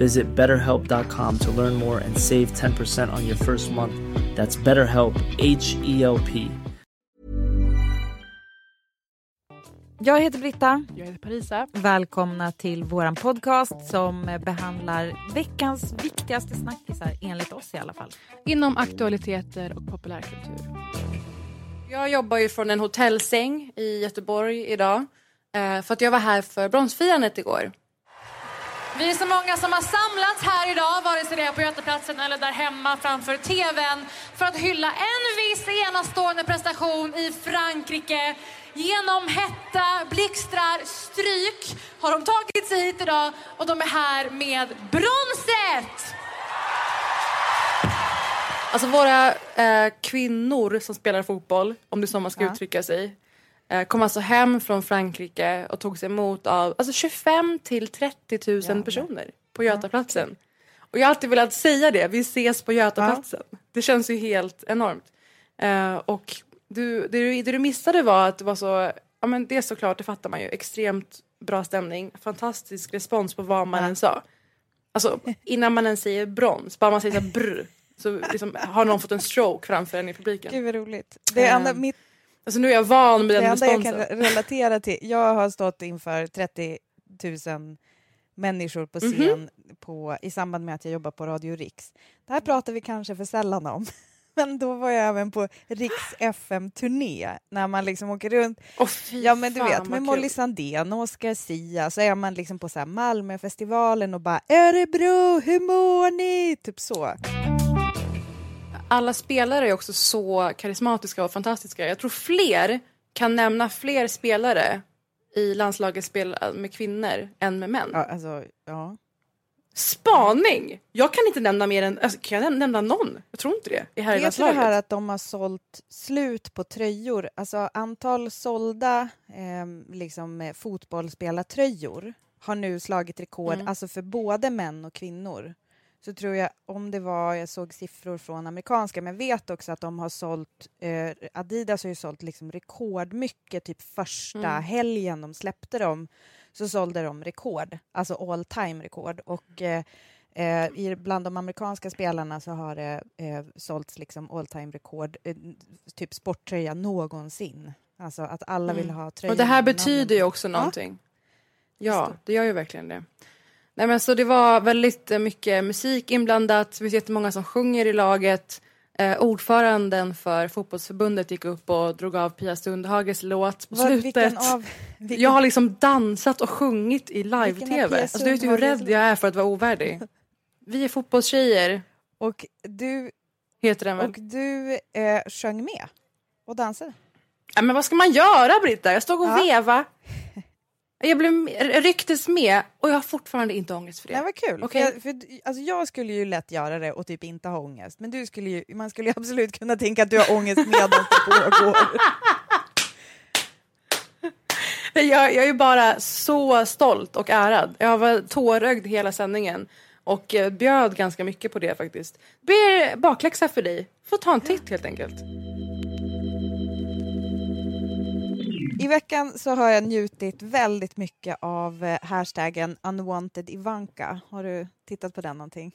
Visit betterhelp.com to learn more and save 10% on your first month. That's BetterHelp, H E L P. Jag heter Britta. Jag heter Parisa. Välkomna till vår podcast som behandlar veckans viktigaste snackisar, enligt oss i alla fall. Inom aktualiteter och populärkultur. Jag jobbar ju från en hotellsäng i Göteborg idag. eh, För att jag var här för bronsfirandet igår. Vi är så många som har samlats här idag, vare sig det är på Götaplatsen eller där hemma framför TVn, för att hylla en viss enastående prestation i Frankrike. Genom hetta, blixtrar, stryk har de tagit sig hit idag och de är här med bronset! Alltså våra eh, kvinnor som spelar fotboll, om det är så man ska Ja. uttrycka sig, kom alltså hem från Frankrike och togs emot av alltså 25 till 30 000 personer på Götaplatsen. Och jag har alltid velat säga det, vi ses på Götaplatsen. Det känns ju helt enormt. Eh, och du, det, du, det du missade var att det var så, ja men det är såklart, det fattar man ju, extremt bra stämning, fantastisk respons på vad man än sa. Alltså innan man ens säger brons, bara man säger så brr, så liksom, har någon fått en stroke framför en i publiken. Gud vad roligt. Det Ehm, enda, mitt, Alltså nu är jag van med det den enda jag kan responsen. relatera till, jag har stått inför 30 000 människor på scen på, i samband med att jag jobbar på Radio Riks. Det här pratar vi kanske för sällan om. Men då var jag även på Riks FM-turné när man liksom åker runt fy Ja men du vet med. Molly Sandén och Oscar Sia så är man liksom på så här Malmöfestivalen och bara Örebro, hur mår ni? Typ så. Alla spelare är också så karismatiska och fantastiska. Jag tror fler kan nämna fler spelare i landslaget spel med kvinnor än med män. Ja, alltså, ja. Spaning! Jag kan inte nämna mer än, alltså, kan jag nämna någon? Jag tror inte det. I Vet du det här att de har sålt slut på tröjor, alltså antal sålda eh, liksom, eh, fotbollsspelartröjor har nu slagit rekord, Mm. alltså för både män och kvinnor. Så tror jag, om det var, jag såg siffror från amerikanska, men vet också att de har sålt, eh, Adidas har ju sålt liksom rekordmycket, typ första Mm. helgen de släppte dem, så sålde de rekord, alltså all time rekord. Och eh, Eh, bland de amerikanska spelarna så har det eh, sålts liksom all time rekord, eh, typ sporttröja någonsin. Alltså att alla vill ha tröjan. Och det här betyder ju också någonting. Ja, det. det gör ju verkligen det. Nej, men så det var väldigt eh, mycket musik inblandat. Det finns jättemånga som sjunger i laget. Eh, ordföranden för fotbollsförbundet gick upp och drog av Pia Sundhages låt på Vad- slutet. av, vilken, Jag har liksom dansat och sjungit i live-tv. Alltså, du vet hur rädd jag är för att vara ovärdig. Vi är fotbollstjejer, och du, heter den väl. och du eh, sjöng med och dansade. Ja, men vad ska man göra Britta? Jag stod och Ja. veva. Jag blev rycktes med och jag har fortfarande inte ångest för det. Det var kul. För jag, för, alltså jag skulle ju lätt göra det och typ inte ha ångest. Men du skulle ju, man skulle ju absolut kunna tänka att du har ångest medan det pågår. Jag, jag är ju bara så stolt och ärad. Jag var tårögd hela sändningen och eh, bjöd ganska mycket på det faktiskt. Det blir bakläxa för dig. Får ta en titt helt enkelt. I veckan så har jag njutit väldigt mycket av eh, hashtaggen unwanted Ivanka. Har du tittat på den någonting?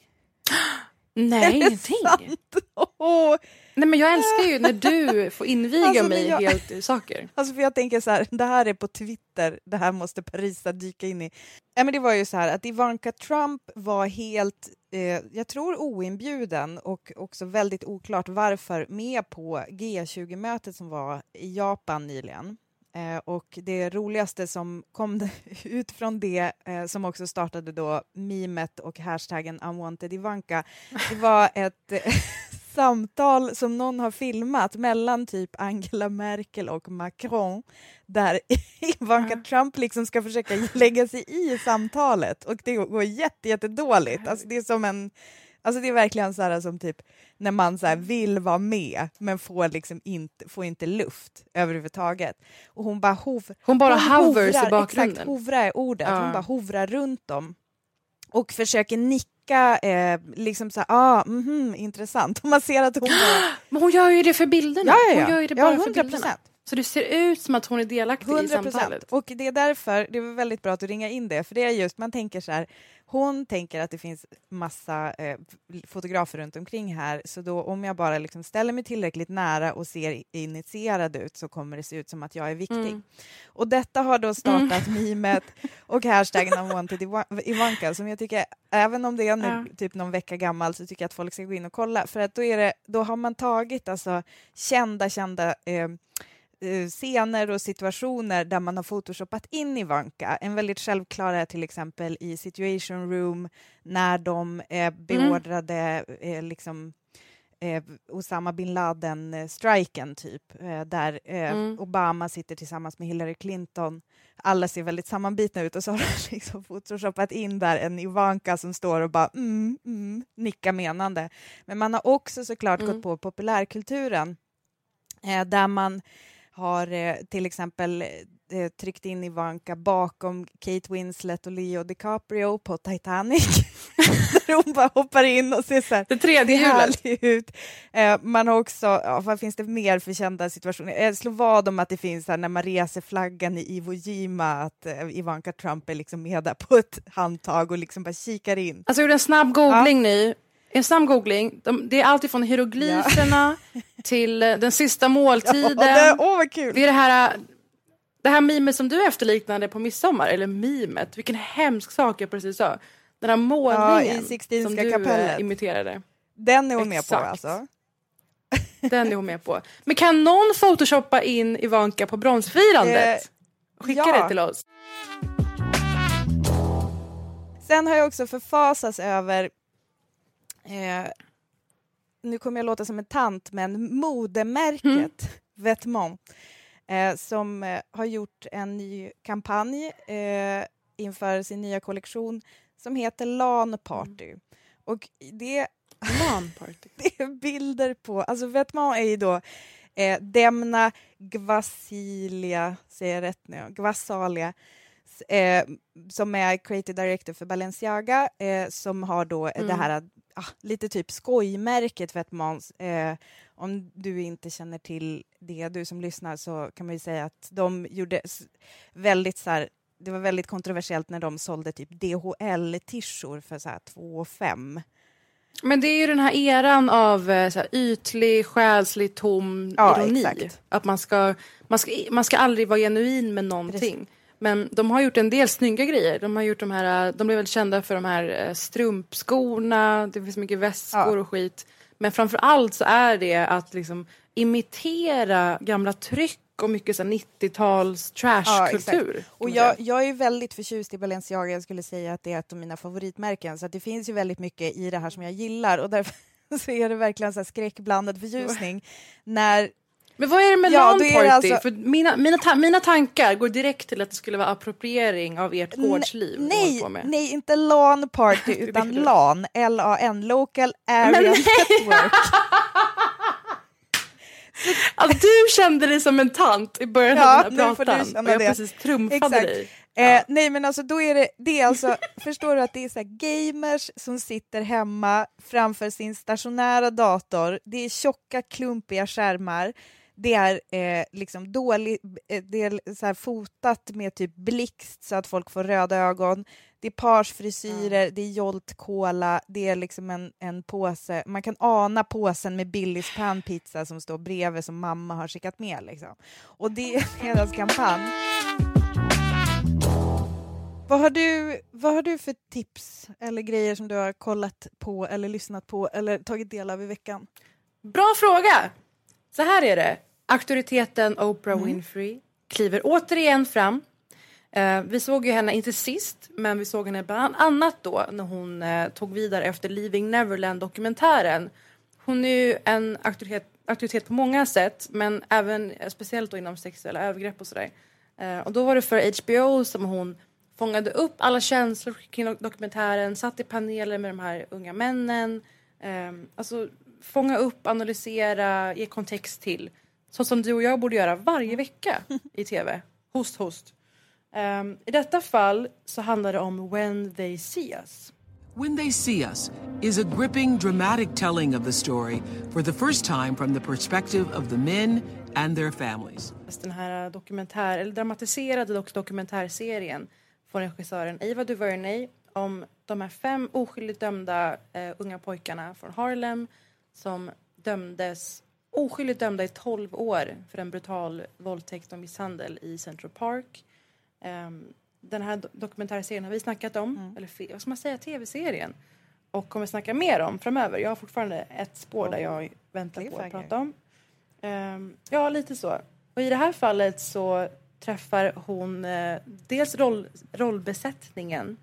Nej, ingenting. Åh, Nej, men jag älskar ju när du får inviga Alltså, mig jag- helt i saker. Alltså för jag tänker så här, det här är på Twitter, det här måste Parisa dyka in i. Ja, men det var ju så här att Ivanka Trump var helt, eh, jag tror oinbjuden och också väldigt oklart varför med på G20-mötet som var i Japan nyligen. Eh, och det roligaste som kom ut från det, eh, som också startade då memet och hashtaggen unwanted Ivanka, det var ett eh, samtal som någon har filmat mellan typ Angela Merkel och Macron där Ivanka Trump liksom ska försöka lägga sig i samtalet och det går jätte, jättedåligt. Alltså det är som en Alltså det är verkligen så här som typ när man så vill vara med men får liksom inte, får inte luft överhuvudtaget. Och hon bara hov, Hon bara hon hovers i hovrar, bakgrunden. Exakt, hovra är ordet. Ja. Hon bara hovrar runt dem och försöker nicka, eh, liksom så här, ah, mhm, intressant. Och man ser att hon bara... Men hon gör ju det för bilderna. Ja, ja, Hon ja. gör ju det ja bara 100 för bilderna. Så det ser ut som att hon är delaktig i 100 samtalet. Och det är därför det är väldigt bra att du ringa in det, för det är just, man tänker så här, hon tänker att det finns massa eh, fotografer runt omkring här, så då om jag bara liksom ställer mig tillräckligt nära och ser initierad ut så kommer det se ut som att jag är viktig. Mm. Och detta har då startat memet och hashtaggen unwanted Iva- Ivanka som jag tycker, även om det är nu Ja. typ någon vecka gammal så tycker jag att folk ska gå in och kolla för att då, är det, då har man tagit alltså kända, kända eh, scener och situationer där man har photoshoppat in Ivanka. En väldigt självklar är till exempel i Situation Room när de eh, beordrade eh, liksom eh, Osama bin Laden-striken, typ, eh, där eh, Mm. Obama sitter tillsammans med Hillary Clinton. Alla ser väldigt sammanbitna ut och så har de liksom photoshoppat in där en Ivanka som står och bara mm, mm, nickar menande. Men man har också såklart Mm. gått på populärkulturen eh, där man har eh, till exempel eh, tryckt in Ivanka bakom Kate Winslet och Leo DiCaprio på Titanic. Hon bara hoppar in och ser så här, Det tredje hjulet. ut. Eh, man har också, ja, vad finns det mer för kända situationer? Jag slår vad om att det finns här, när man reser flaggan i Iwo Jima, att eh, Ivanka Trump är liksom med där på ett handtag och liksom bara kikar in. Alltså jag gjorde en snabb googling nu. En snabb googling. De, det är allt ifrån hieroglyferna till eh, den sista måltiden. det, åh vad kul! Det är det här, äh, det här mimet som du efterliknade på midsommar, eller mimet, vilken hemsk sak jag precis sa. Den här målningen Ja, som du kapellet. äh, imiterade. Den är hon med på Exakt. alltså. Den är hon med på. Men kan någon photoshoppa in Ivanka på bronsfirandet? Skicka ja. det till oss. Sen har jag också förfasats över, eh, nu kommer jag låta som en tant, men modemärket Mm. Vetements eh, som eh, har gjort en ny kampanj eh, inför sin nya kollektion som heter LAN Party. Och det, LAN-party. det är bilder på, alltså Vetements är ju då eh, Demna Gvassilia, säger jag rätt nu, Gvassalia, s- eh, som är creative director för Balenciaga, eh, som har då Mm. det här ah, lite typ skojmärket Vetements. Eh, om du inte känner till det, du som lyssnar, så kan man ju säga att de gjorde väldigt så här, det var väldigt kontroversiellt när de sålde typ DHL-tishor för så här 2 5. Men det är ju den här eran av eh, så här, ytlig, själslig, tom Ja, ironi. exakt. Att man ska, man, ska, man ska aldrig vara genuin med någonting. Men de har gjort en del snygga grejer. De har gjort de här, eh, de blev väldigt kända för de här eh, strumpskorna, det finns mycket väskor Ja. och skit. Men framför allt så är det att liksom imitera gamla tryck och mycket så här 90-tals trashkultur. Och jag, jag är väldigt förtjust i Balenciaga. Jag skulle säga att det är ett av mina favoritmärken. Så att det finns ju väldigt mycket i det här som jag gillar. Och därför så är det verkligen så här skräckblandad förtjusning. När, Men vad är det med Ja, LAN då är party? det alltså- För mina, mina, ta- mina tankar går direkt till att det skulle vara appropriering av ert gårdsliv. nej, nej, inte LAN party utan. LAN, L-A-N, Local Area! Network. Att du kände dig som en tant i början Ja, av den här pratan och jag det. precis trumfade Exakt. dig. Eh, nej men alltså då är det, det är alltså, förstår du att det är så gamers som sitter hemma framför sin stationära dator, det är tjocka klumpiga skärmar, Det är eh, liksom dålig, eh, det är så fotat med typ blixt så att folk får röda ögon. Det är parsfrisyrer, det är Jolt Cola, det är liksom en, en påse. Man kan ana påsen med Billys panpizza som står bredvid som mamma har skickat med. Liksom. Och det är deras kampanj. Vad har, du, vad har du för tips eller grejer som du har kollat på eller lyssnat på eller tagit del av i veckan? Bra fråga! Så här är det. Auktoriteten Oprah Mm. Winfrey kliver återigen fram. Eh, vi såg ju henne, inte sist, men vi såg henne bland annat då när hon eh, tog vidare efter Leaving Neverland-dokumentären. Hon är ju en auktoritet, auktoritet på många sätt, men även eh, speciellt då inom sexuella övergrepp och sådär. Eh, och då var det för HBO som hon fångade upp alla känslor kring dok- dokumentären, satt i paneler med de här unga männen. Eh, alltså fånga upp, analysera, ge kontext till. Så som du och jag borde göra varje vecka i tv. Host, host. Ehm, I detta fall så handlar det om When they see us. When They See Us is a gripping, dramatic telling of the story for the first time from the perspective of the men and their families. Den här dokumentär, eller dramatiserade dok- dokumentärserien från regissören Ava DuVernay om de här fem oskyldigt dömda eh, unga pojkarna från Harlem som dömdes oskyldigt dömda i 12 år för en brutal våldtäkt och misshandel i Central Park. Ehm, den här do- dokumentärserien har vi snackat om, eller fe- vad ska man säga, tv-serien. Och kommer snacka mer om framöver. Jag har fortfarande ett spår där jag väntar på att prata om. Ehm, ja, lite så. Och i det här fallet så träffar hon eh, dels roll, rollbesättningen.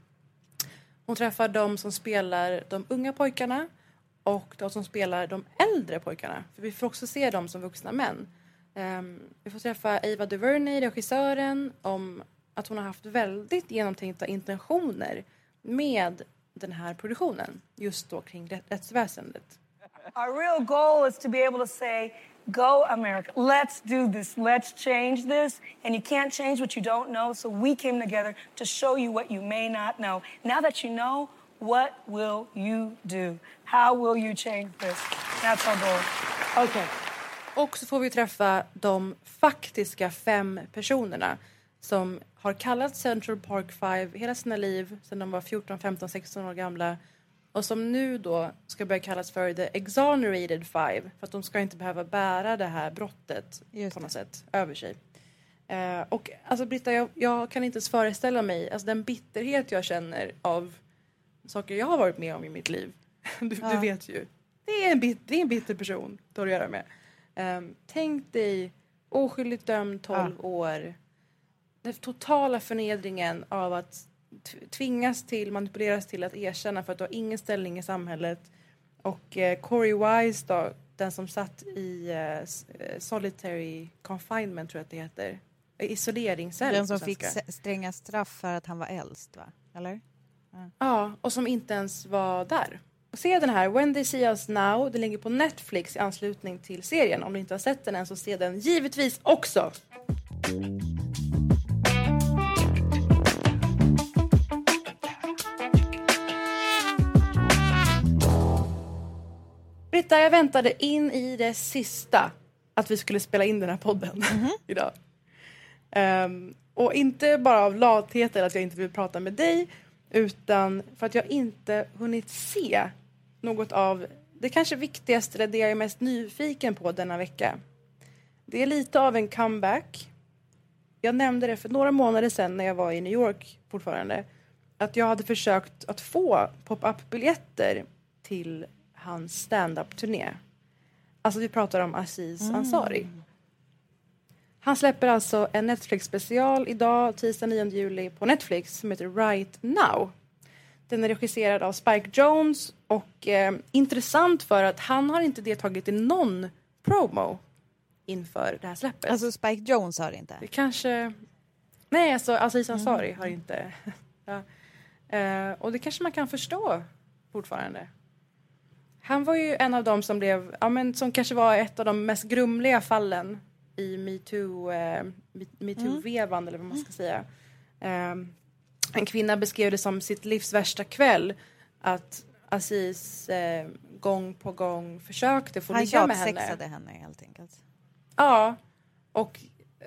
Hon träffar de som spelar de unga pojkarna och de som spelar de äldre pojkarna. För vi får också se dem som vuxna män. Um, vi får träffa Ava DuVernay, regissören, om att hon har haft väldigt genomtänkta intentioner med den här produktionen. Just då kring rättsväsendet. Our real goal is to be able to say, go America, let's do this, let's change this. And you can't change what you don't know, so we came together to show you what you may not know. Now that you know, what will you do? How will you change this? That's our goal. Okay. Och så får vi träffa de faktiska fem personerna som har kallat Central Park Five hela sina liv sedan de var 14, 15, 16 år gamla och som nu då ska börja kallas för the exonerated five för att de ska inte behöva bära det här brottet Just på något sätt över sig. Eh, och alltså Britta, jag, jag kan inte ens föreställa mig alltså, den bitterhet jag känner av saker jag har varit med om i mitt liv. Du, du Ja. vet ju. Det är en, bit, det är en bitter person du har att göra med. Um, tänk dig oskyldigt dömd 12 år. Den totala förnedringen av att tvingas till, manipuleras till att erkänna för att du har ingen ställning i samhället. Och eh, Corey Wise då, den som satt i eh, eh, solitary confinement tror jag att det heter. Eh, Isoleringscell Den som fick stränga straff för att han var äldst, va? Eller? Ja, och som inte ens var där. Se den här, When They See Us Now. Den ligger på Netflix i anslutning till serien. Om du inte har sett den än så se den givetvis också. Britta, jag väntade in i det sista att vi skulle spela in den här podden idag. Ehm, och inte bara av lathet eller att jag inte vill prata med dig utan för att jag inte hunnit se något av det kanske viktigaste, eller det jag är mest nyfiken på denna vecka. Det är lite av en comeback. Jag nämnde det för några månader sedan när jag var i New York fortfarande. Att jag hade försökt att få pop-up-biljetter till hans stand-up-turné. Alltså vi pratar om Aziz Ansari. Han släpper alltså en Netflix-special idag, tisdag 9 juli, på Netflix som heter Right Now. Den är regisserad av Spike Jones och eh, intressant för att han har inte deltagit i någon promo inför det här släppet. Alltså Spike Jones har inte. Det kanske... Nej, alltså Aziz Ansari har inte... ja. eh, och det kanske man kan förstå fortfarande. Han var ju en av dem som blev, ja men som kanske var ett av de mest grumliga fallen i eh, metoo-vevan eller vad man ska säga. Eh, en kvinna beskrev det som sitt livs värsta kväll att Aziz eh, gång på gång försökte få Han ligga med henne. tjatsexade henne helt enkelt. Ja, och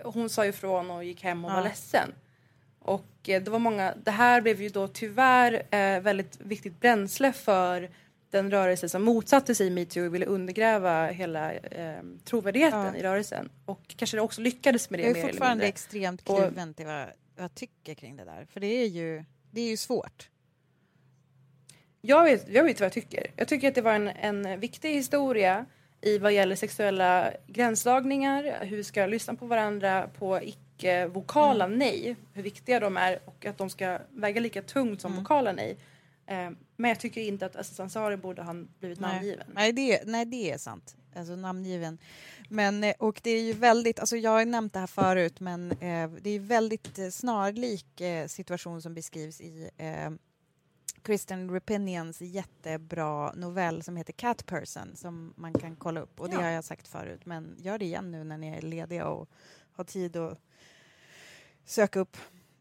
hon sa ifrån och gick hem och var Ja. ledsen. Och eh, det var många, det här blev ju då tyvärr eh, väldigt viktigt bränsle för den rörelse som motsatte sig metoo och ville undergräva hela eh, trovärdigheten Ja. i rörelsen. Och kanske också lyckades med det Jag är fortfarande extremt kluven till vad, vad jag tycker kring det där. För det är ju, det är ju svårt. Jag vet, jag vet vad jag tycker. Jag tycker att det var en, en viktig historia i vad gäller sexuella gränsdragningar, hur vi ska lyssna på varandra på icke-vokala Mm. nej, hur viktiga de är och att de ska väga lika tungt som Mm. vokala nej. Eh, men jag tycker inte att Aziz Ansari borde ha blivit Nej. namngiven. Nej, det, nej, det är sant. Alltså namngiven. Men, eh, och det är ju väldigt, alltså jag har nämnt det här förut, men eh, det är väldigt snarlik eh, situation som beskrivs i eh, Kristen Repinians jättebra novell som heter Cat Person som man kan kolla upp. Och det Ja. har jag sagt förut, men gör det igen nu när ni är lediga och har tid att söka upp.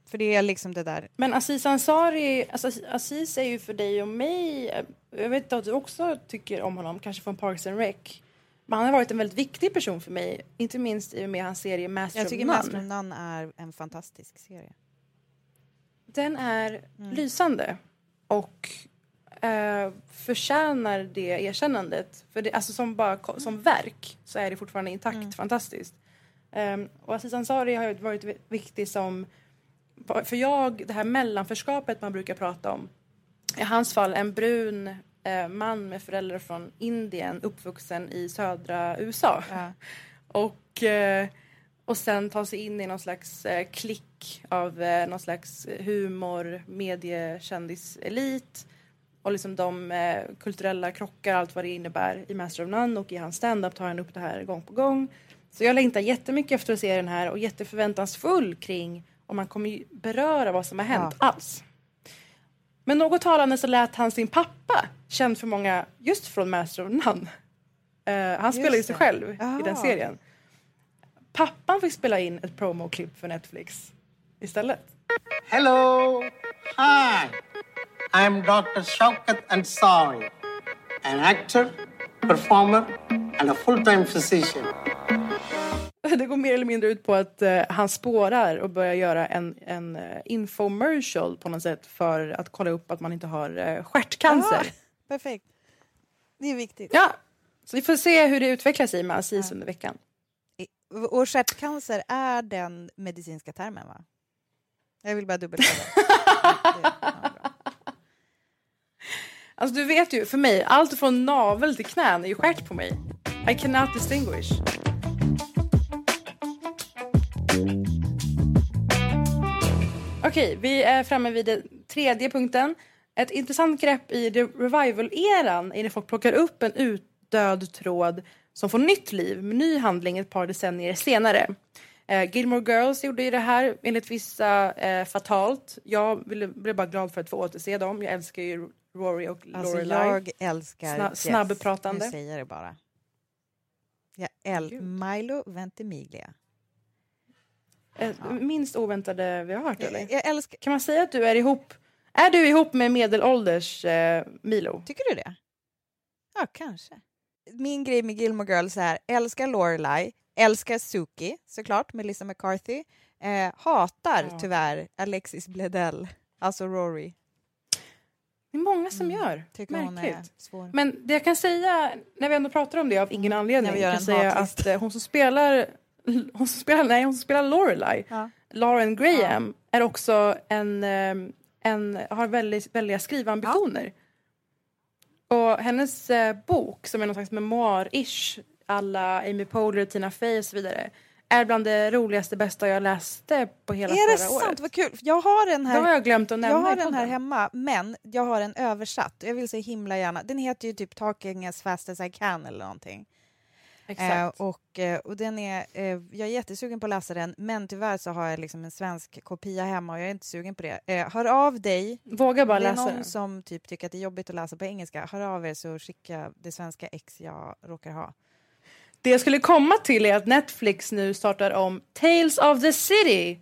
För det är liksom det där. Men Aziz Ansari, alltså Aziz är ju för dig och mig, jag vet att du också tycker om honom, kanske från Parks and Rec. Men han har varit en väldigt viktig person för mig, inte minst i och med hans serie Master Jag tycker. Master of None är en fantastisk serie. Den är Mm. lysande och eh, förtjänar det erkännandet. För det, alltså som, bara, som verk så är det fortfarande intakt, Mm. fantastiskt. Um, och Aziz Ansari har varit vi- viktig som, för jag, det här mellanförskapet man brukar prata om. I hans fall en brun eh, man med föräldrar från Indien uppvuxen i södra USA. Ja. Och, eh, och sen ta sig in i någon slags eh, klick av någon slags humor, mediekändiselit och liksom de kulturella krockar, allt vad det innebär i Master of None och i hans stand-up tar han upp det här gång på gång. Så jag längtar jättemycket efter att se den här och jätteförväntansfull kring om man kommer ju beröra vad som har hänt alls. Men något talande så lät han sin pappa, känd för många just från Master of None. Eh, han spelar ju sig själv i Jaha. den serien. Pappan fick spela in ett promoklipp för Netflix istället. Hello. Hi. I'm Dr. Shaukat Ansari, an actor, performer, and a full time physician. Det går mer eller mindre ut på att eh, han spårar och börjar göra en, en uh, infomercial på något sätt för att kolla upp att man inte har uh, stjärtcancer. Ah, perfekt. Det är viktigt. Ja, så vi får se hur det utvecklar sig med Aziz under veckan. Och stjärtcancer är den medicinska termen, va? Jag vill bara dubbelkolla. Ja. Alltså du vet ju, för mig, allt från navel till knän är ju stjärt på mig. I cannot distinguish. Okej, vi är framme vid den tredje punkten. Ett intressant grepp i revival-eran är när folk plockar upp en utdöd tråd som får nytt liv med ny handling ett par decennier senare. Eh, Gilmore Girls gjorde ju det här enligt vissa eh, fatalt. Jag blev, blev bara glad för att få återse dem. Jag älskar ju Rory och Alltså, Lorelai. jag älskar Sna- snabbpratande. Nu säger det bara. Jag äl- Milo Ventimiglia. Eh, Minst oväntade vi har hört eller? Jag, älskar... Kan man säga att du är ihop är du ihop med medelålders eh, Milo? Tycker du det? Ja, kanske. Min grej med Gilmore Girls är älskar Lorelai, älskar Suki såklart, Melissa McCarthy. Eh, hatar Ja. tyvärr Alexis Bledel, alltså Rory. Det är många som gör. Mm. Tycker hon är Märkligt. Men det jag kan säga, när vi ändå pratar om det av ingen anledning, jag gör kan säga att eh, hon som spelar hon som spelar, nej, hon som spelar Lorelai, Ja. Lauren Graham, är också en, eh, en har väldigt, väldiga skrivambitioner. Och hennes eh, bok, som är någon slags memoir-ish, alla Amy Poehler, Tina Fey och så vidare, är bland det roligaste, bästa jag läste på hela Är det förra sant? året. Vad kul! Jag har den Det här, har jag glömt att nämna jag har den här hemma, men jag har den översatt. Jag vill så himla gärna. Den heter ju typ Talking as fast as I can eller någonting. Eh, Exakt. och, eh, och den är, eh, jag är jättesugen på att läsa den, men tyvärr så har jag liksom en svensk kopia hemma och jag är inte sugen på det. Eh, hör av dig. Våga bara det är läsa någon den. som typ tycker att det är jobbigt att läsa på engelska. Hör av er så skickar jag det svenska ex jag råkar ha. Det jag skulle komma till är att Netflix nu startar om Tales of the City.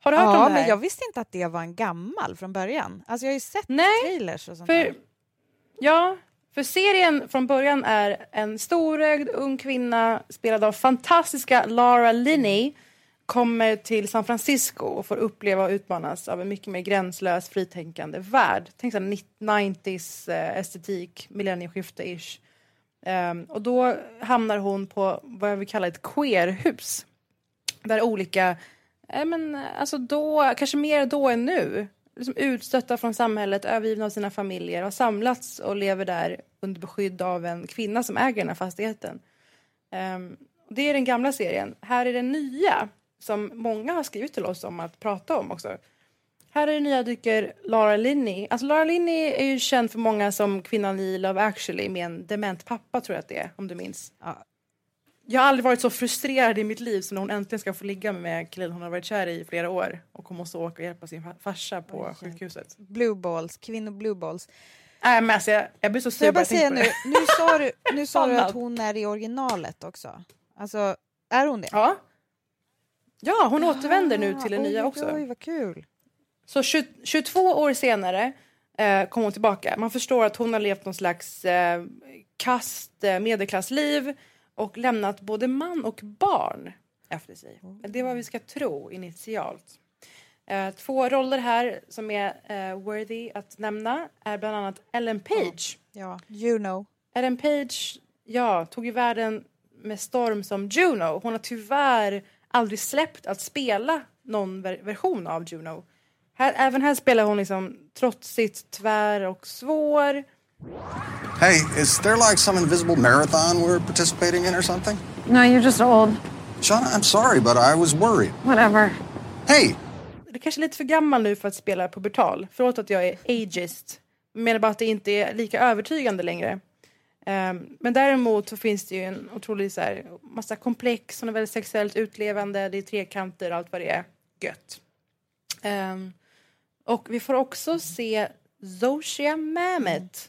Har du hört Ja, om det här? men jag visste inte att det var en gammal från början. Alltså jag har ju sett Nej, trailers och sånt för, där. ja, för serien från början är en storögd ung kvinna spelad av fantastiska Lara Linney kommer till San Francisco och får uppleva och utmanas av en mycket mer gränslös fritänkande värld. Tänk 90s eh, estetik, millennieskifte-ish. Um, och då hamnar hon på vad jag vill kalla ett queerhus. Där olika, eh, men, alltså då, kanske mer då än nu, liksom utstötta från samhället, övergivna av sina familjer, har samlats och lever där under beskydd av en kvinna som äger den här fastigheten. Um, det är den gamla serien. Här är den nya, som många har skrivit till oss om att prata om också. Här är den nya dyker Lara Linney. Alltså Lara Linney är ju känd för många som kvinnan i Love actually med en dement pappa tror jag att det är, om du minns. Ja. Jag har aldrig varit så frustrerad i mitt liv som när hon äntligen ska få ligga med killen hon har varit kär i i flera år och hon måste åka och hjälpa sin fa- farsa på Oj, sjukhuset. Blue balls, kvinnor blue balls. Nej men alltså jag, jag blir så sur jag bara jag säga nu, nu sa du, nu sa du att hon är i originalet också. Alltså, är hon det? Ja. Ja, hon återvänder nu till det oj, nya också. Oj, vad kul. Så 20, 22 år senare eh, kom hon tillbaka. Man förstår att hon har levt någon slags eh, kast eh, medelklassliv och lämnat både man och barn efter sig. Det är vad vi ska tro initialt. Eh, två roller här som är eh, worthy att nämna är bland annat Ellen Page. Ja, you know. Ellen Page ja, tog ju världen med storm som Juno. Hon har tyvärr aldrig släppt att spela någon ver- version av Juno. Här, även här spelar hon liksom trotsigt, tvär och svår. Hey, is there like some invisible marathon we're participating in or something? No, you're just old. Shauna, I'm sorry, but I was worried. Whatever. Hey, Det är kanske är lite för gammal nu för att spela pubertal. Förlåt att jag är ageist. Jag menar bara att det inte är lika övertygande längre. Ehm, men däremot så finns det ju en otrolig så här, massa komplex. Hon är väldigt sexuellt utlevande. Det är trekanter och allt vad det är. Gött. Ehm, och vi får också se Zosia Mamet.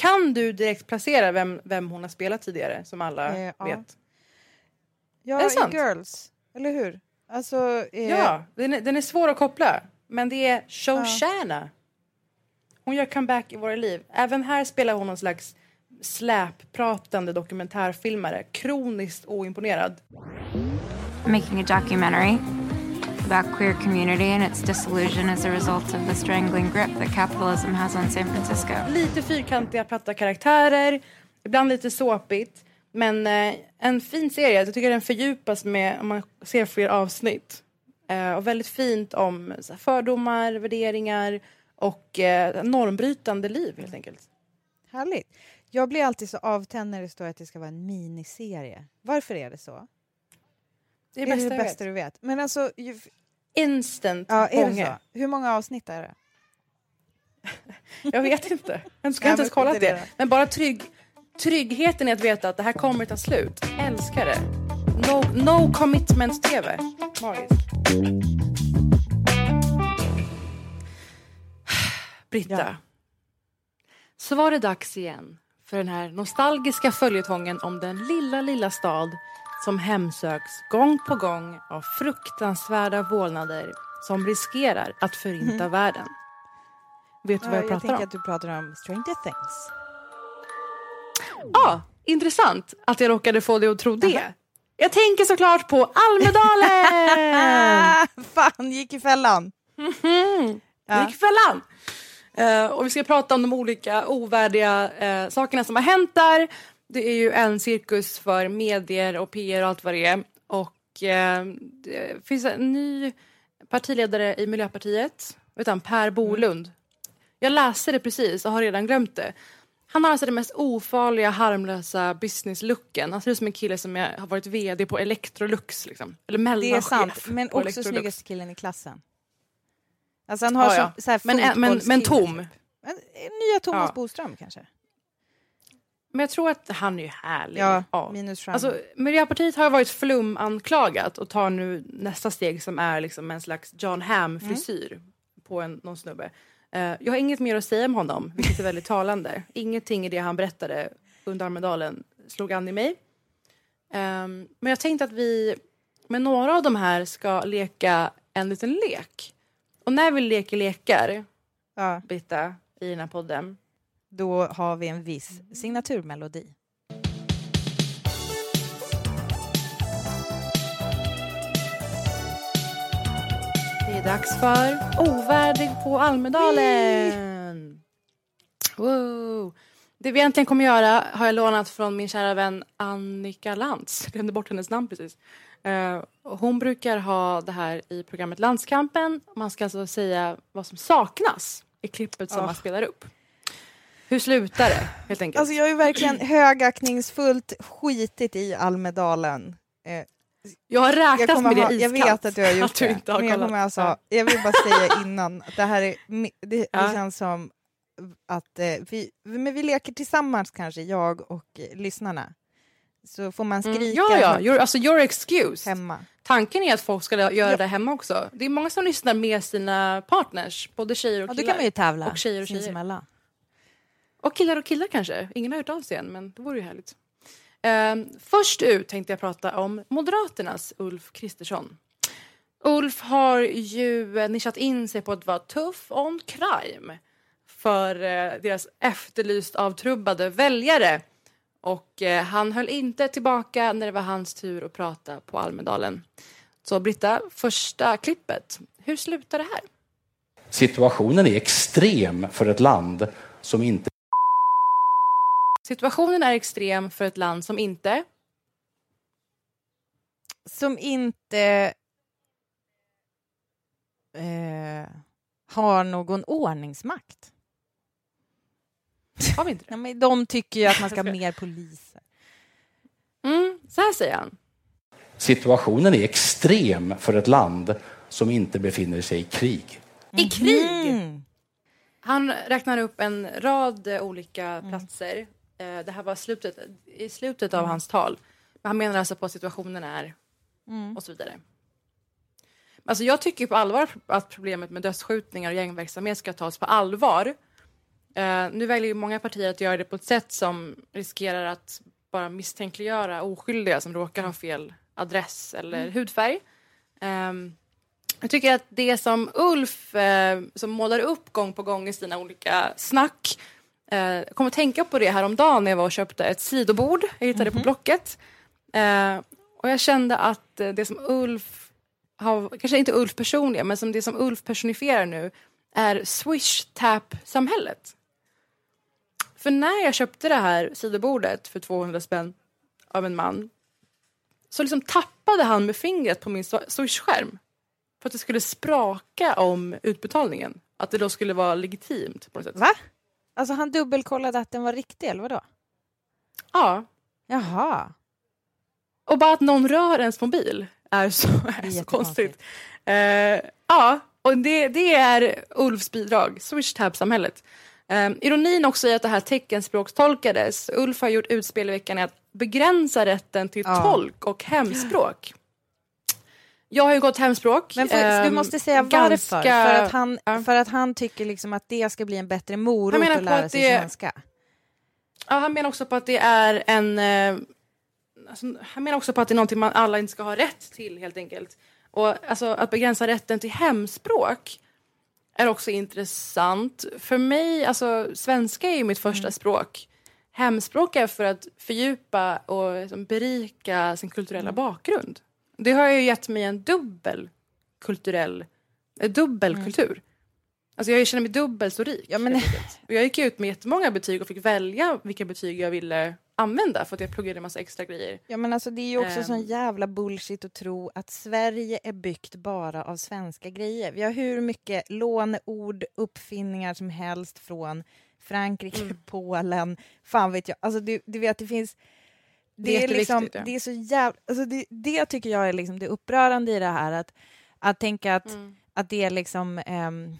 Kan du direkt placera vem, vem hon har spelat tidigare, som alla Eh, ja. vet? Ja, Är det i Girls. Eller hur? Alltså, eh, Ja, den är, den är svår att koppla. Men det är Shoshana. Hon gör comeback i våra liv. Även här spelar hon någon slags släppratande dokumentärfilmare. Kroniskt oimponerad. Making a documentary about queer community and its dissolution as a result of the strangling grip that capitalism has on San Francisco. Lite fyrkantiga platta karaktärer. Ibland lite såpigt. Men eh, en fin serie. Jag tycker den fördjupas med om man ser fler avsnitt. Eh, och väldigt fint om så här, fördomar, värderingar och eh, normbrytande liv helt enkelt. Härligt. Jag blir alltid så avtänd när det står att det ska vara en miniserie. Varför är det så? Det är är det bästa, det bästa vet. du vet? Men alltså, Instant ja, är det så? Hur många avsnitt är det? Jag vet inte. Jag ska inte ens kolla skit i det. det. Men bara trygg, tryggheten i att veta att det här kommer ta slut. Älskar det. No, no commitment TV. Magiskt. Britta. Ja. Så var det dags igen för den här nostalgiska följetongen om den lilla, lilla stad som hemsöks gång på gång av fruktansvärda vålnader som riskerar att förinta världen. Vet du. Ja, vad jag jag pratar tänker om? att du pratar om Stranger Things. Ja, intressant att jag råkade få dig att tro det. Jag tänker såklart på Almedalen! Ah, fan, gick i fällan. Det gick fällan! Eh, och vi ska prata om de olika ovärdiga eh, sakerna som har hänt där. Det är ju en cirkus för medier och PR och allt vad det är. Och eh, det finns en ny partiledare i Miljöpartiet, vet han, Per Bolund. Jag läste det precis och har redan glömt det. Han har alltså den mest ofarliga, harmlösa businesslooken. Han ser ut som en kille som är, har varit vd på Electrolux. Liksom. Eller Det är sant, men också Electrolux. snyggaste killen i klassen. Alltså han har Ja, så, ja. så här Men, men, men tom. typ. Eh, Nya Thomas Ja. Boström kanske? Men jag tror att han är ju härlig. Ja, minus charm. Alltså, Miljöpartiet har varit flumanklagat och tar nu nästa steg som är liksom en slags John Hamm-frisyr Mm. på en, någon snubbe. Eh, jag har inget mer att säga om honom, vilket är väldigt talande. Ingenting i det han berättade under Almedalen slog an i mig. Ehm, men jag tänkte att vi med några av de här ska leka en liten lek. Och när vi leker lekar, ja. Britta, i den här podden, då har vi en viss signaturmelodi. Det är dags för Ovärdig på Almedalen. Wow. Det vi egentligen kommer göra har jag lånat från min kära vän Annika Lantz. Jag glömde bort hennes namn precis. Eh, hon brukar ha det här i programmet Landskampen. Man ska alltså säga vad som saknas i klippet som Oh. man spelar upp. Hur slutar det helt enkelt? Alltså jag har ju verkligen högaktningsfullt skitit i Almedalen. Eh, jag har räknat med det ha, Jag iskallt, vet att du har gjort du det. har men jag, kommer alltså, Ja. jag vill bara säga innan att det här är, det, det Ja. känns som att eh, vi, men vi leker tillsammans kanske, jag och eh, lyssnarna. Så får man Mm, skrika Ja, ja. högt Your, alltså your excuse. hemma. Tanken är att folk ska göra det hemma också. Det är många som lyssnar med sina partners, både tjejer och Ja, killar. då kan man ju tävla Och tjejer och tjejer. sinsemellan. Och killar och killar kanske. Ingen har hört av sig än, men det vore ju härligt. Eh, först ut tänkte jag prata om Moderaternas Ulf Kristersson. Ulf har ju eh, nischat in sig på att vara tuff on crime för eh, deras efterlyst avtrubbade väljare. Och eh, han höll inte tillbaka när det var hans tur att prata på Almedalen. Så Britta, första klippet. Hur slutar det här? Situationen är extrem för ett land som inte Situationen är extrem för ett land som inte... Som inte eh, har någon ordningsmakt. Har vi inte det? Ja, men de tycker ju att man ska ha mer poliser. Mm, så här säger han. situationen är extrem för ett land som inte befinner sig i krig. I krig! Mm. Han räknar upp en rad olika platser. Eh, Det här var slutet, i slutet av hans tal. Men han menar alltså på att situationen är Mm. och så vidare. Alltså jag tycker på allvar att problemet med dödsskjutningar och gängverksamhet ska tas på allvar. Eh, nu väljer många partier att göra det på ett sätt som riskerar att bara misstänkliggöra oskyldiga som råkar ha fel adress eller Mm. hudfärg. Ehm, jag tycker att det som Ulf eh, som målar upp gång på gång i sina olika snack jag kom att tänka på det häromdagen när jag var och köpte ett sidobord jag hittade på Blocket. Eh, och jag kände att eh, det som Ulf har, kanske inte Ulf personligen, men som det som Ulf personifierar nu är swish-tap-samhället. För när jag köpte det här sidobordet för 200 spänn av en man så liksom tappade han med fingret på min swish-skärm för att det skulle spraka om utbetalningen. Att det då skulle vara legitimt på något sätt. Va? Alltså han dubbelkollade att den var riktig, eller vadå? Ja. Jaha. Och bara att någon rör ens mobil är så, är så konstigt. Eh, ja, och det, det är Ulfs bidrag, Swish-tab-samhället. Eh, ironin också i att det här teckenspråkstolkades. Ulf har gjort utspel i veckan i att begränsa rätten till Ja. tolk och hemspråk. Jag har ju gått hemspråk. Men för, du ehm, måste säga varför. ganska- För, att han, för att han tycker liksom att det ska bli en bättre morot att lära sig det- svenska. Ja, han menar också på att det är en... Eh, alltså, han menar också på att det är någonting man alla inte ska ha rätt till helt enkelt. Och alltså, att begränsa rätten till hemspråk är också intressant. För mig, alltså svenska är ju mitt första Mm. språk. Hemspråk är för att fördjupa och liksom, berika sin kulturella Mm. bakgrund. Det har ju gett mig en dubbel kulturell, en dubbel Mm. kultur. Alltså jag känner mig dubbelt så rik. Ja, men- jag gick ut med jättemånga betyg och fick välja vilka betyg jag ville använda för att jag pluggade en massa extra grejer. Ja, men alltså, det är ju också Ehm. sån jävla bullshit att tro att Sverige är byggt bara av svenska grejer. Vi har hur mycket låneord, uppfinningar som helst från Frankrike, Mm. Polen, fan vet jag. Alltså, du, du vet, det finns... Det är Det är, liksom, ja. det är så jävla... Alltså det, det tycker jag är liksom det upprörande i det här. Att, att tänka att, Mm. att det är liksom... ehm,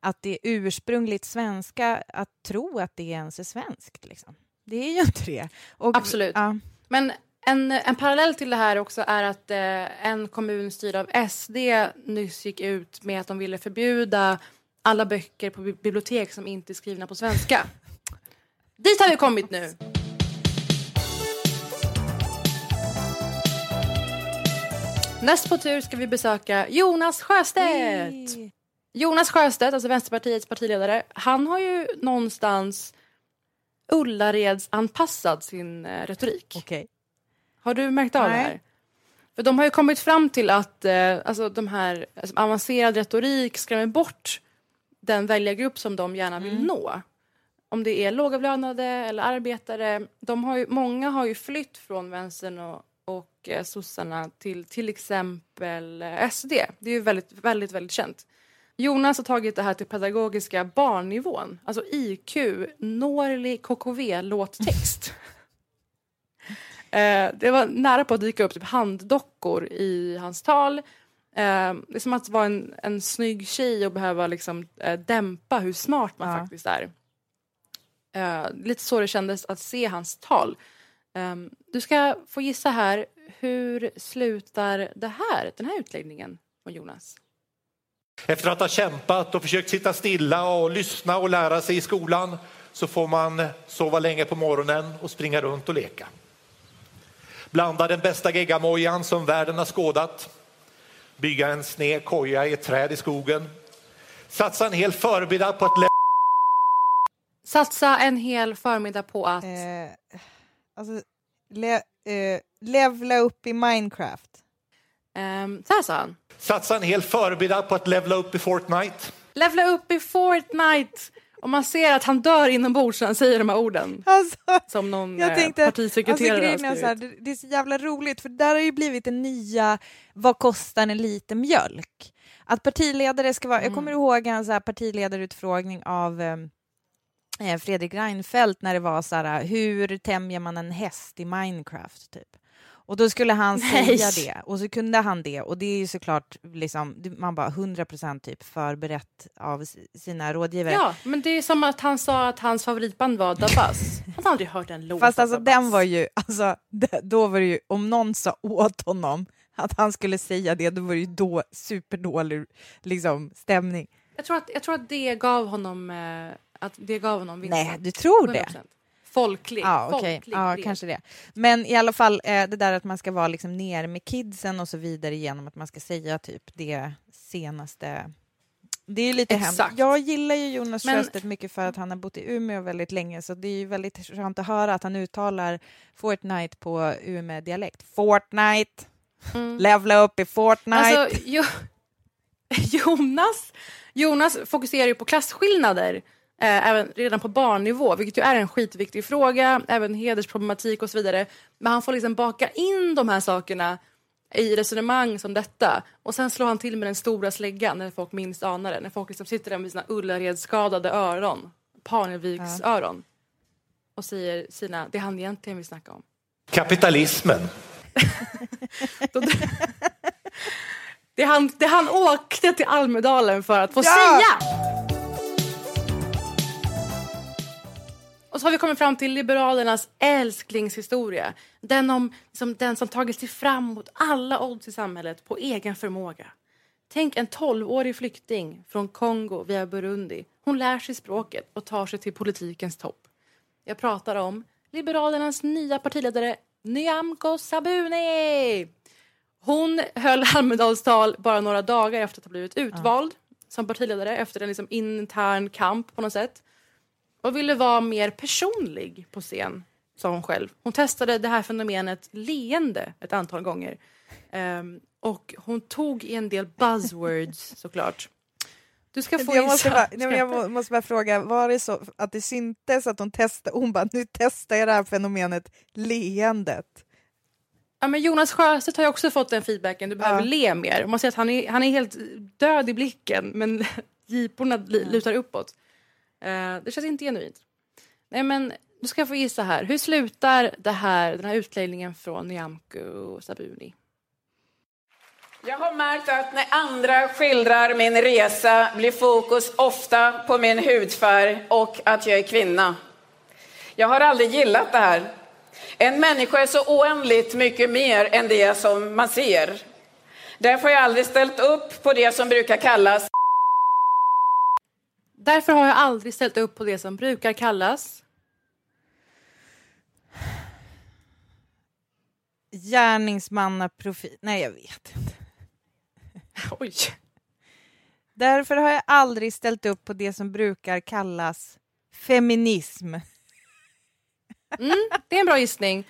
att det är ursprungligt svenska att tro att det ens är svenskt. Liksom. Det är ju inte det. Och, Absolut. Ja. Men en, en parallell till det här också är att eh, en kommun styrd av SD nyss gick ut med att de ville förbjuda alla böcker på bi- bibliotek som inte är skrivna på svenska. Dit har vi kommit nu. Näst på tur ska vi besöka Jonas Sjöstedt. Jonas Sjöstedt, alltså Vänsterpartiets partiledare, han har ju någonstans Ullaredsanpassad sin eh, retorik. Okej. Har du märkt av det Nej. här? För de har ju kommit fram till att eh, alltså, de här alltså, avancerad retorik skrämmer bort den väljargrupp som de gärna vill Mm. nå. Om det är lågavlönade eller arbetare. De har ju, många har ju flytt från vänstern och eh, sossarna till till exempel eh, SD. Det är ju väldigt, väldigt, väldigt känt. Jonas har tagit det här till pedagogiska barnnivån. Alltså IQ, Norli KKV låttext. Eh, det var nära på att dyka upp typ handdockor i hans tal. Eh, det är som att vara en, en snygg tjej och behöva liksom, eh, dämpa hur smart man Ja. faktiskt är. Eh, lite så det kändes att se hans tal. Eh, du ska få gissa här, hur slutar det här, den här utläggningen från Jonas? Efter att ha kämpat och försökt sitta stilla och lyssna och lära sig i skolan så får man sova länge på morgonen och springa runt och leka. Blanda den bästa geggamojan som världen har skådat. Bygga en sned koja i ett träd i skogen. Satsa en hel förmiddag på att lä- Satsa en hel förmiddag på att... Eh, alltså, le, eh, levla upp i Minecraft. Um, så här sa han. Satsa en hel förmiddag på att levla upp i Fortnite. Levla upp i Fortnite! Och man ser att han dör inombords när han säger de här orden. Alltså, Som någon jag eh, tänkte, alltså, partisekreterare grejen har är så här, det, det är så jävla roligt för där har ju blivit en nya vad kostar en liter mjölk? Att partiledare ska vara, jag kommer ihåg en så här partiledarutfrågning av ehm, eh, Fredrik Reinfeldt när det var så här, hur tämjer man en häst i Minecraft typ? Och då skulle han Nej. säga det och så kunde han det och det är ju såklart liksom, man bara 100% typ förberett av sina rådgivare. Ja, men det är som att han sa att hans favoritband var Da Buzz. Han har aldrig hört en låt Fast alltså Da den var ju, alltså, då var det ju, om någon sa åt honom att han skulle säga det, då var det ju då superdålig liksom, stämning. Jag tror att, jag tror att det gav honom, eh, att det gav honom vinsten. Nej, du tror det? 100%. Folklig. Ja, okej. folklig ja kanske det. Men i alla fall eh, det där att man ska vara liksom ner med kidsen och så vidare genom att man ska säga typ det senaste. Det är lite hemskt. Jag gillar ju Jonas Men- Sjöstedt mycket för att han har bott i Umeå väldigt länge så det är ju väldigt skönt att höra att han uttalar Fortnite på Umeå-dialekt. Fortnite! Levla upp i Fortnite! Mm. Alltså, jo, Jonas, Jonas fokuserar ju på klasskillnader eh, även redan på barnnivå, vilket ju är en skitviktig fråga, även hedersproblematik och så vidare. Men han får liksom baka in de här sakerna i resonemang som detta och sen slår han till med den stora släggan när folk minst anar det, när folk liksom sitter där med sina Ullared-skadade öron, Parneviks öron och säger sina, det han egentligen vill snacka om. Kapitalismen. Det han, det han åkte till Almedalen för att få Ja! säga. Och så har vi kommit fram till Liberalernas älsklingshistoria. Den, om, som, den som tagit sig fram mot alla odds i samhället på egen förmåga. Tänk en 12-årig flykting från Kongo via Burundi. Hon lär sig språket och tar sig till politikens topp. Jag pratar om Liberalernas nya partiledare Nyamko Sabuni. Hon höll Almedalstal bara några dagar efter att ha blivit utvald som partiledare efter en liksom intern kamp på något sätt. Och ville vara mer personlig på scen, sa hon själv. Hon testade det här fenomenet leende ett antal gånger. Ehm, och hon tog i en del buzzwords såklart. Du ska få jag, måste bara, nej, men jag må- måste bara fråga, var det så att det syntes att hon testade, hon bara nu testar jag det här fenomenet leendet? Ja, men Jonas Sjöstedt har ju också fått den feedbacken. Du behöver Ja. le mer. Man ser att han är, han är helt död i blicken men jiporna lutar uppåt. Eh, det känns inte genuint. Nej, men nu ska få gissa här. Hur slutar det här, den här utläggningen från Nyamko Sabuni? Jag har märkt att när andra skildrar min resa blir fokus ofta på min hudfärg och att jag är kvinna. Jag har aldrig gillat det här. En människa är så oändligt mycket mer än det som man ser. Därför har jag aldrig ställt upp på det som brukar kallas Därför har jag aldrig ställt upp på det som brukar kallas... Gärningsmannaprofil, nej jag vet inte. Oj. Därför har jag aldrig ställt upp på det som brukar kallas feminism. Mm, det är en bra gissning.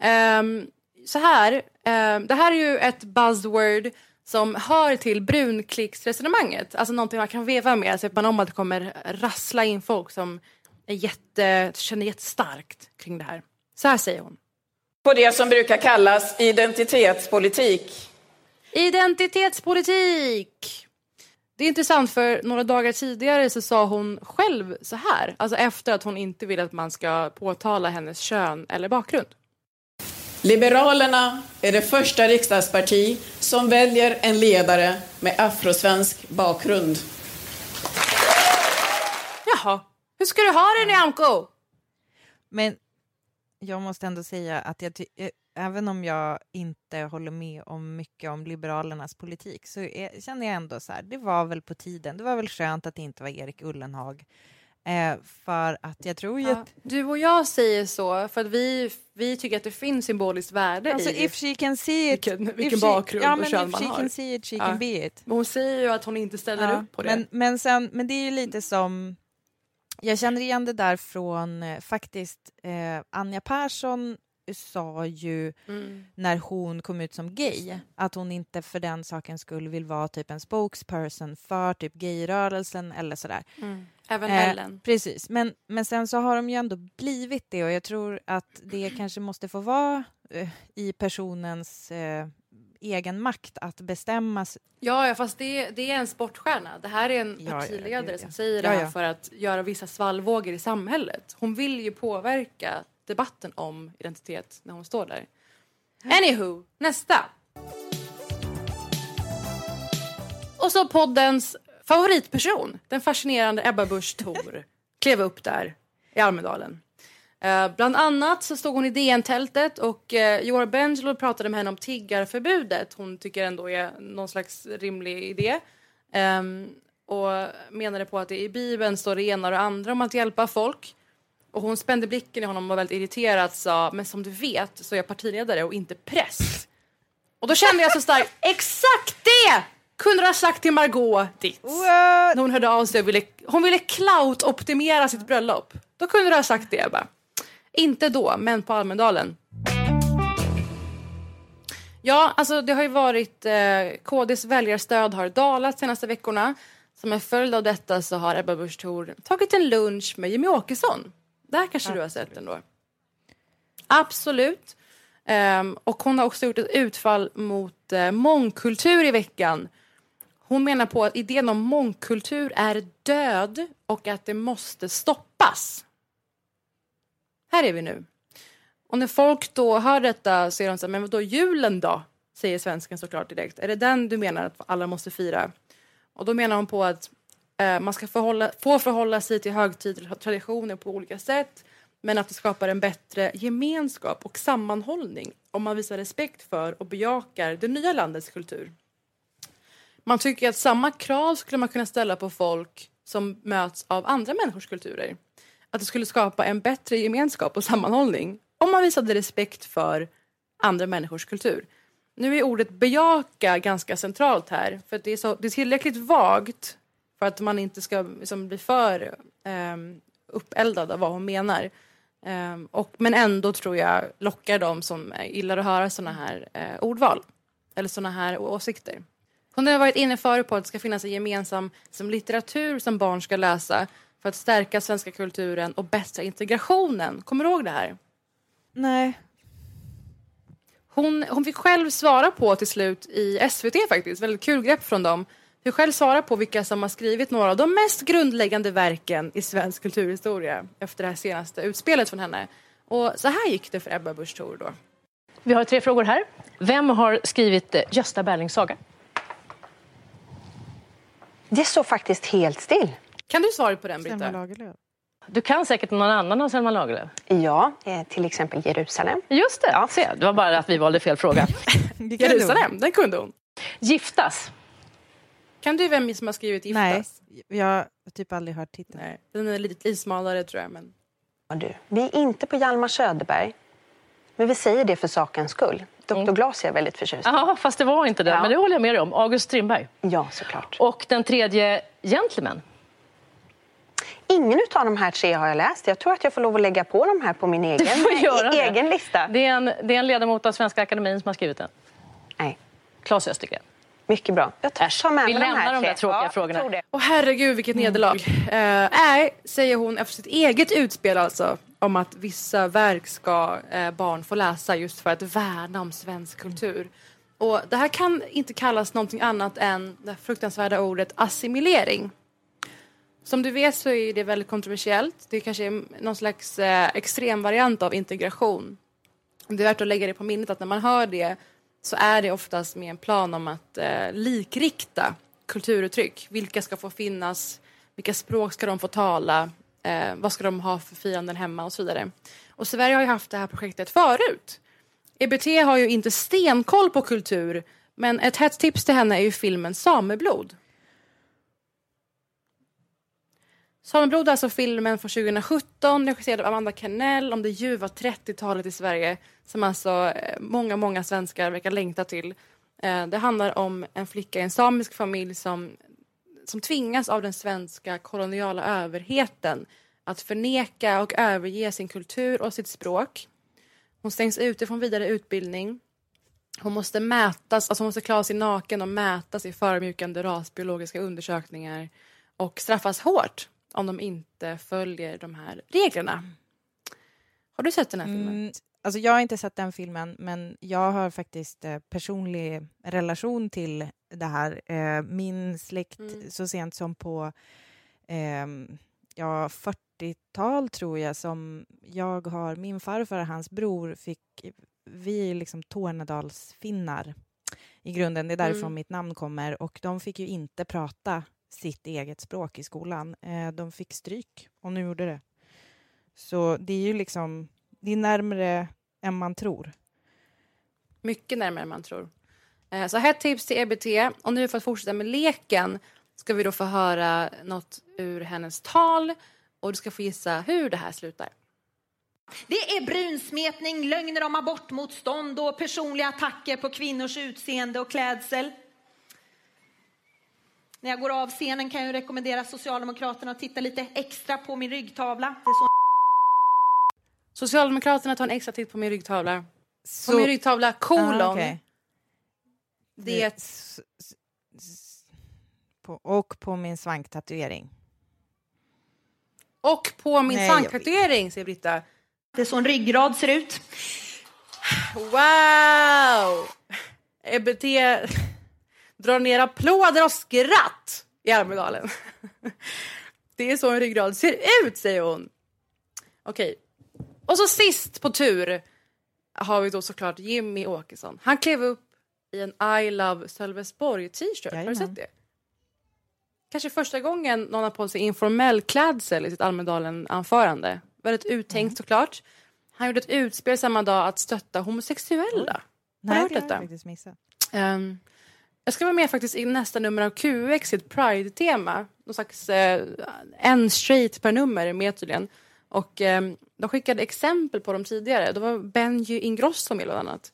Ehm, så här, ehm, det här är ju ett buzzword som hör till brunklicksresonemanget. Alltså någonting man kan veva med. Så att man om att det kommer rassla in folk som är jätte, känner jättestarkt kring det här. Så här säger hon. På det som brukar kallas identitetspolitik. Identitetspolitik! Det är intressant för några dagar tidigare så sa hon själv så här. Alltså efter att hon inte vill att man ska påtala hennes kön eller bakgrund. Liberalerna är det första riksdagsparti som väljer en ledare med afrosvensk bakgrund. Jaha, hur ska du ha det Nyamko? Men jag måste ändå säga att jag eh, även om jag inte håller med om mycket om Liberalernas politik så är, känner jag ändå så här, det var väl på tiden. Det var väl skönt att det inte var Erik Ullenhag. Eh, för att jag tror ju Ja, att... du och jag säger så för att vi, vi tycker att det finns symboliskt värde Alltså i if she can see it... vilken, if vilken she- bakgrund ja, och kön if man she har. can see it, she Ja. can be it. Men hon säger ju att hon inte ställer Ja, upp på det. Men, men, sen, men det är ju lite som... Jag känner igen det där från eh, faktiskt eh, Anja Persson sa ju Mm. när hon kom ut som gay att hon inte för den saken skulle vill vara typ en spokesperson för typ gayrörelsen eller sådär. Mm. Även Eh, Ellen. Precis, men, men sen så har de ju ändå blivit det och jag tror att det kanske måste få vara eh, i personens eh, egen makt att bestämma Ja, ja fast det, det är en sportstjärna. Det här är en Ja, ja, partiledare som ja. säger det Ja, här ja. för att göra vissa svallvågor i samhället. Hon vill ju påverka debatten om identitet när hon står där. Anywho, nästa. Och så poddens favoritperson, den fascinerande Ebba Busch Thor, klev upp där i Almedalen. Eh, bland annat så stod hon i DN-tältet och uh, Joar Bengelo pratade med henne om tiggarförbudet. Hon tycker ändå är någon slags rimlig idé. Ehm, och menade på att det i Bibeln står det ena och det andra om att hjälpa folk. Och hon spände blicken i honom och var väldigt irriterad sa men som du vet så är jag partiledare och inte präst. Och då kände jag så starkt, exakt det kunde du ha sagt till Margot ditt. När hon hörde av sig och ville, hon ville clout-optimera sitt bröllop. Då kunde du ha sagt det Ebba. Inte då, men på Almedalen. Ja, alltså det har ju varit eh, KDs väljarstöd har dalat senaste veckorna. Som en följd av detta så har Ebba Busch tagit en lunch med Jimmy Åkesson. Det här kanske du har sett ändå. Absolut. Ehm, och hon har också gjort ett utfall mot eh, mångkultur i veckan. Hon menar på att idén om mångkultur är död och att det måste stoppas. Här är vi nu. Och när folk då hör detta så är de så här, men vadå julen då? Säger svensken såklart direkt. Är det den du menar att alla måste fira? Och då menar hon på att Eh, man ska förhålla, få förhålla sig till högtider och traditioner på olika sätt. Men att det skapar en bättre gemenskap och sammanhållning om man visar respekt för och bejakar det nya landets kultur. Man tycker att samma krav skulle man kunna ställa på folk som möts av andra människors kulturer. Att det skulle skapa en bättre gemenskap och sammanhållning om man visade respekt för andra människors kultur. Nu är ordet bejaka ganska centralt här för det är, så, det är tillräckligt vagt för att man inte ska liksom, bli för um, uppeldad av vad hon menar. Ehm, och, men ändå tror jag lockar de som gillar att höra såna här eh, ordval eller såna här åsikter. Hon har varit inne förut på att det ska finnas en gemensam som litteratur som barn ska läsa för att stärka svenska kulturen och bättra integrationen. Kommer du ihåg det här? Nej. Hon, hon fick själv svara på till slut i SVT faktiskt, väldigt kul grepp från dem. Fick själv svara på vilka som har skrivit några av de mest grundläggande verken i svensk kulturhistoria efter det här senaste utspelet från henne. Och så här gick det för Ebba Busch Thor då. Vi har tre frågor här. Vem har skrivit eh, Gösta Berlings saga? Det står faktiskt helt still. Kan du svara på den, Britta? Selma Lagerlöf. Du kan säkert någon annan av Selma Lagerlöf. Ja, eh, till exempel Jerusalem. Just det, ja. se, det var bara att vi valde fel fråga. Jerusalem, den kunde hon. Giftas. Kan du vem som har skrivit Giftas? Nej, jag har typ aldrig hört titeln. Nej, den är lite, lite smalare tror jag. Men... Ja, du. Vi är inte på Hjalmar Söderberg, men vi säger det för sakens skull. Dr. Glas är jag väldigt förtjust i. Ja, fast det var inte det. Ja. Men det håller jag med dig om. August Strindberg. Ja, såklart. Och den tredje, Gentleman. Ingen av de här tre har jag läst. Jag tror att jag får lov att lägga på de här på min egen, det. egen lista. Det är, en, det är en ledamot av Svenska Akademin som har skrivit den. Nej. Claes Östergren. Mycket bra. Jag tar med Vi de lämnar här de tre. där tråkiga Ja, jag frågorna. Och herregud vilket nederlag. Eh, nej, säger hon efter sitt eget utspel alltså om att vissa verk ska eh, barn få läsa just för att värna om svensk kultur. Och det här kan inte kallas någonting annat än det fruktansvärda ordet assimilering. Som du vet så är det väldigt kontroversiellt. Det kanske är någon slags eh, extrem variant av integration. Det är värt att lägga det på minnet att när man hör det så är det oftast med en plan om att eh, likrikta kulturuttryck. Vilka ska få finnas? Vilka språk ska de få tala? Eh, vad ska de ha för fienden hemma och så vidare. Och Sverige har ju haft det här projektet förut. EBT har ju inte stenkoll på kultur men ett hett tips till henne är ju filmen Sameblod. Sameblod är alltså filmen från 2017 regisserad av Amanda Kennell om det ljuva 30-talet i Sverige som alltså eh, många, många svenskar verkar längta till. Eh, det handlar om en flicka i en samisk familj som, som tvingas av den svenska koloniala överheten att förneka och överge sin kultur och sitt språk. Hon stängs ute från vidare utbildning. Hon måste mätas, alltså hon måste klara sig naken och mätas i förödmjukande rasbiologiska undersökningar och straffas hårt om de inte följer de här reglerna. Har du sett den här filmen? Mm, alltså jag har inte sett den filmen, men jag har faktiskt eh, personlig relation till det här. Eh, min släkt, Mm. så sent som på ehm, ja, 40-tal tror jag, som jag har, min farfar och hans bror fick, vi är liksom Tornedalsfinnar i grunden, det är därifrån Mm. mitt namn kommer, och de fick ju inte prata sitt eget språk i skolan. Eh, de fick stryk om de gjorde det. Så det är ju liksom, det är närmare än man tror. Mycket närmare än man tror. Eh, Så här ett tips till EBT. Och nu för att fortsätta med leken ska vi då få höra något ur hennes tal och du ska få gissa hur det här slutar. Det är brunsmetning, lögner om abortmotstånd och personliga attacker på kvinnors utseende och klädsel. När jag går av scenen kan jag rekommendera Socialdemokraterna att titta lite extra på min ryggtavla. Det är så Socialdemokraterna tar en extra titt på min ryggtavla. Så- På min ryggtavla, kolon. Ah, okej. Det och på min svanktatuering. Och på min Nej, svanktatuering, säger Britta. Det är så en ryggrad ser ut. Wow! EBT drar ner applåder och skratt i Almedalen. Det är så en ryggrad ser ut, säger hon. Okej. Och så sist på tur har vi då såklart Jimmy Åkesson. Han klev upp i en I love Sölvesborg t-shirt. Har du sett det? Kanske första gången någon har på sig informell klädsel i sitt Almedalen-anförande. Väldigt uttänkt såklart. Han gjorde ett utspel samma dag att stötta homosexuella. Har du hört detta? Ehm, jag ska vara med faktiskt i nästa nummer av QX i ett Pride-tema. Någon slags eh, en straight per nummer med tydligen. Och eh, de skickade exempel på dem tidigare. Det var Benji Ingrosso med bland annat.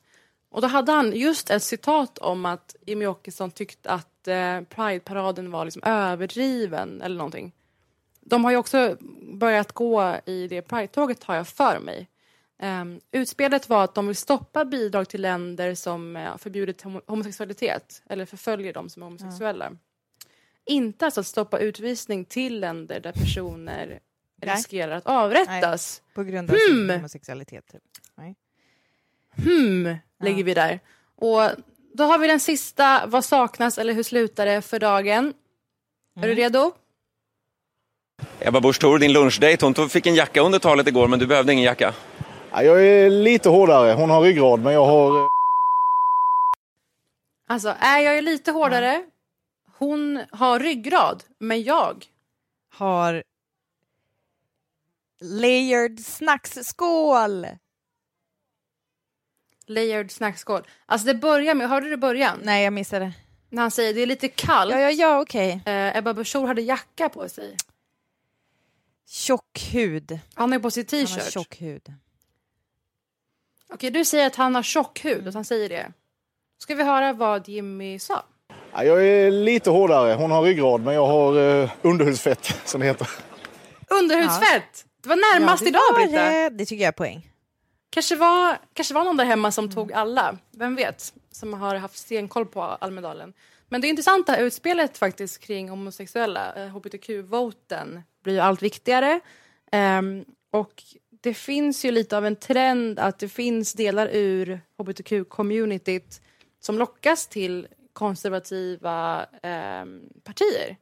Och då hade han just ett citat om att Jimmy Åkesson tyckte att eh, Pride-paraden var liksom överdriven eller någonting. De har ju också börjat gå i det Pride-tåget har jag för mig. Um, utspelet var att de vill stoppa bidrag till länder som uh, förbjudit homo- homosexualitet eller förföljer dem som är homosexuella. Inte alltså att stoppa utvisning till länder där personer Nej. riskerar att avrättas. Nej, på grund av sin Hmm. homosexualitet. Typ. Nej. Hmm, lägger vi där. Och då har vi den sista, vad saknas eller hur slutar det för dagen? Är du Mm. redo? Ebba Busch Thor, din lunchdate, hon fick en jacka under talet igår men du behövde ingen jacka. Ja, jag är lite hårdare. Hon har ryggrad, men jag har... eh, Alltså, är jag är lite hårdare. Hon har ryggrad, men jag Har layered snacksskål. Layered snackskål. Alltså det börjar med, hörde du början? Nej, jag missade. När han säger det är lite kallt. Ja, ja, ja, okej. Eh, Ebba Busch Thor hade jacka på sig. Tjock hud. Han har på sig Han har t-shirt. tjock hud. Okej, du säger att han har tjock hud, att han säger det. Ska vi höra vad Jimmy sa? Ja, jag är lite hårdare. Hon har ryggrad, men jag har uh, underhudsfett, som det heter. Underhudsfett! Det var närmast Ja, det idag var Britta. det. Det tycker jag är poäng. Kanske var, kanske var någon där hemma som tog alla. Vem vet? Som har haft stenkoll på Almedalen. Men det är intressant det här utspelet faktiskt kring homosexuella. Eh, HBTQ-voten blir ju allt viktigare. Ehm, och det finns ju lite av en trend att det finns delar ur hbtq-communityt som lockas till konservativa ehm, partier.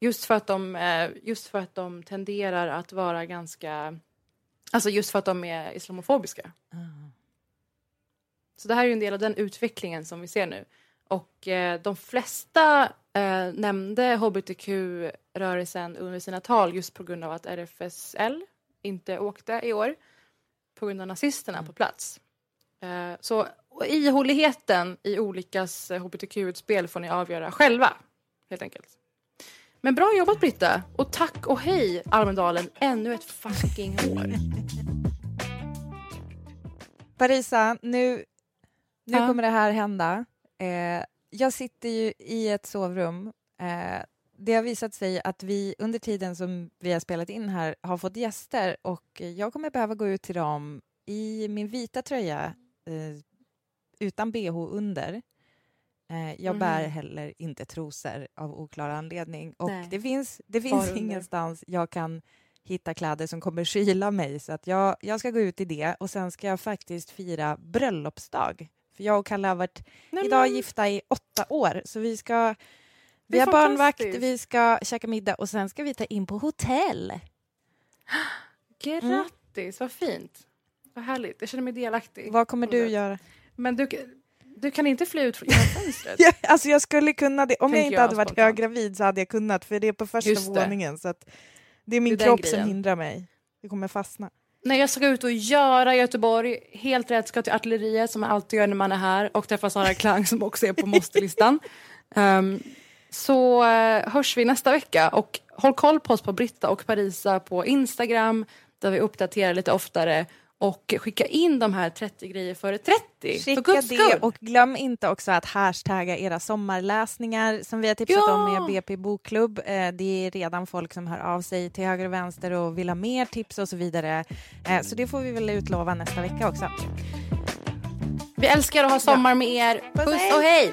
Just för, att de, eh, just för att de tenderar att vara ganska... Alltså just för att de är islamofobiska. Så det här är ju en del av den utvecklingen som vi ser nu. Och eh, de flesta eh, nämnde hbtq-rörelsen under sina tal just på grund av att RFSL inte åkte i år på grund av nazisterna på plats. Eh, så ihåligheten i olikas eh, hbtq-utspel får ni avgöra själva, helt enkelt. Men bra jobbat Britta! Och tack och hej Almedalen, ännu ett fucking år. Parisa, nu, nu Ja. kommer det här hända. Eh, jag sitter ju i ett sovrum. Eh, det har visat sig att vi under tiden som vi har spelat in här har fått gäster och jag kommer behöva gå ut till dem i min vita tröja eh, utan bh under. Eh, jag Mhm. bär heller inte trosor av oklar anledning och Nej. det finns, det finns ingenstans jag kan hitta kläder som kommer kyla mig så att jag, jag ska gå ut i det och sen ska jag faktiskt fira bröllopsdag. För jag och Kalle har varit idag gifta i åtta år så vi ska vi har barnvakt, vi ska käka middag och sen ska vi ta in på hotell. Grattis, vad fint. Vad härligt, jag känner mig delaktig. Vad kommer du göra? Men du, du kan inte fly ut från fönstret? Ja, alltså jag skulle kunna det. Om jag inte jag hade varit höggravid så hade jag kunnat för det är på första våningen så att det är min Det är kropp som hindrar mig. Det kommer fastna. Nej, jag ska ut och göra Göteborg. Helt rätt, ska till Artilleriet som jag alltid gör när man är här och träffa Sara Klang som också är på måste-listan. Ehm, så uh, hörs vi nästa vecka och håll koll på oss på Britta och Parisa på Instagram där vi uppdaterar lite oftare och skicka in de här 30 grejer före 30. för Skicka guds det och glöm inte också att hashtagga era sommarläsningar som vi har tipsat Ja! om med BP Bokklubb. Eh, Det är redan folk som hör av sig till höger och vänster och vill ha mer tips och så vidare. Eh, Så det får vi väl utlova nästa vecka också. Vi älskar att ha sommar med er. Puss och hej!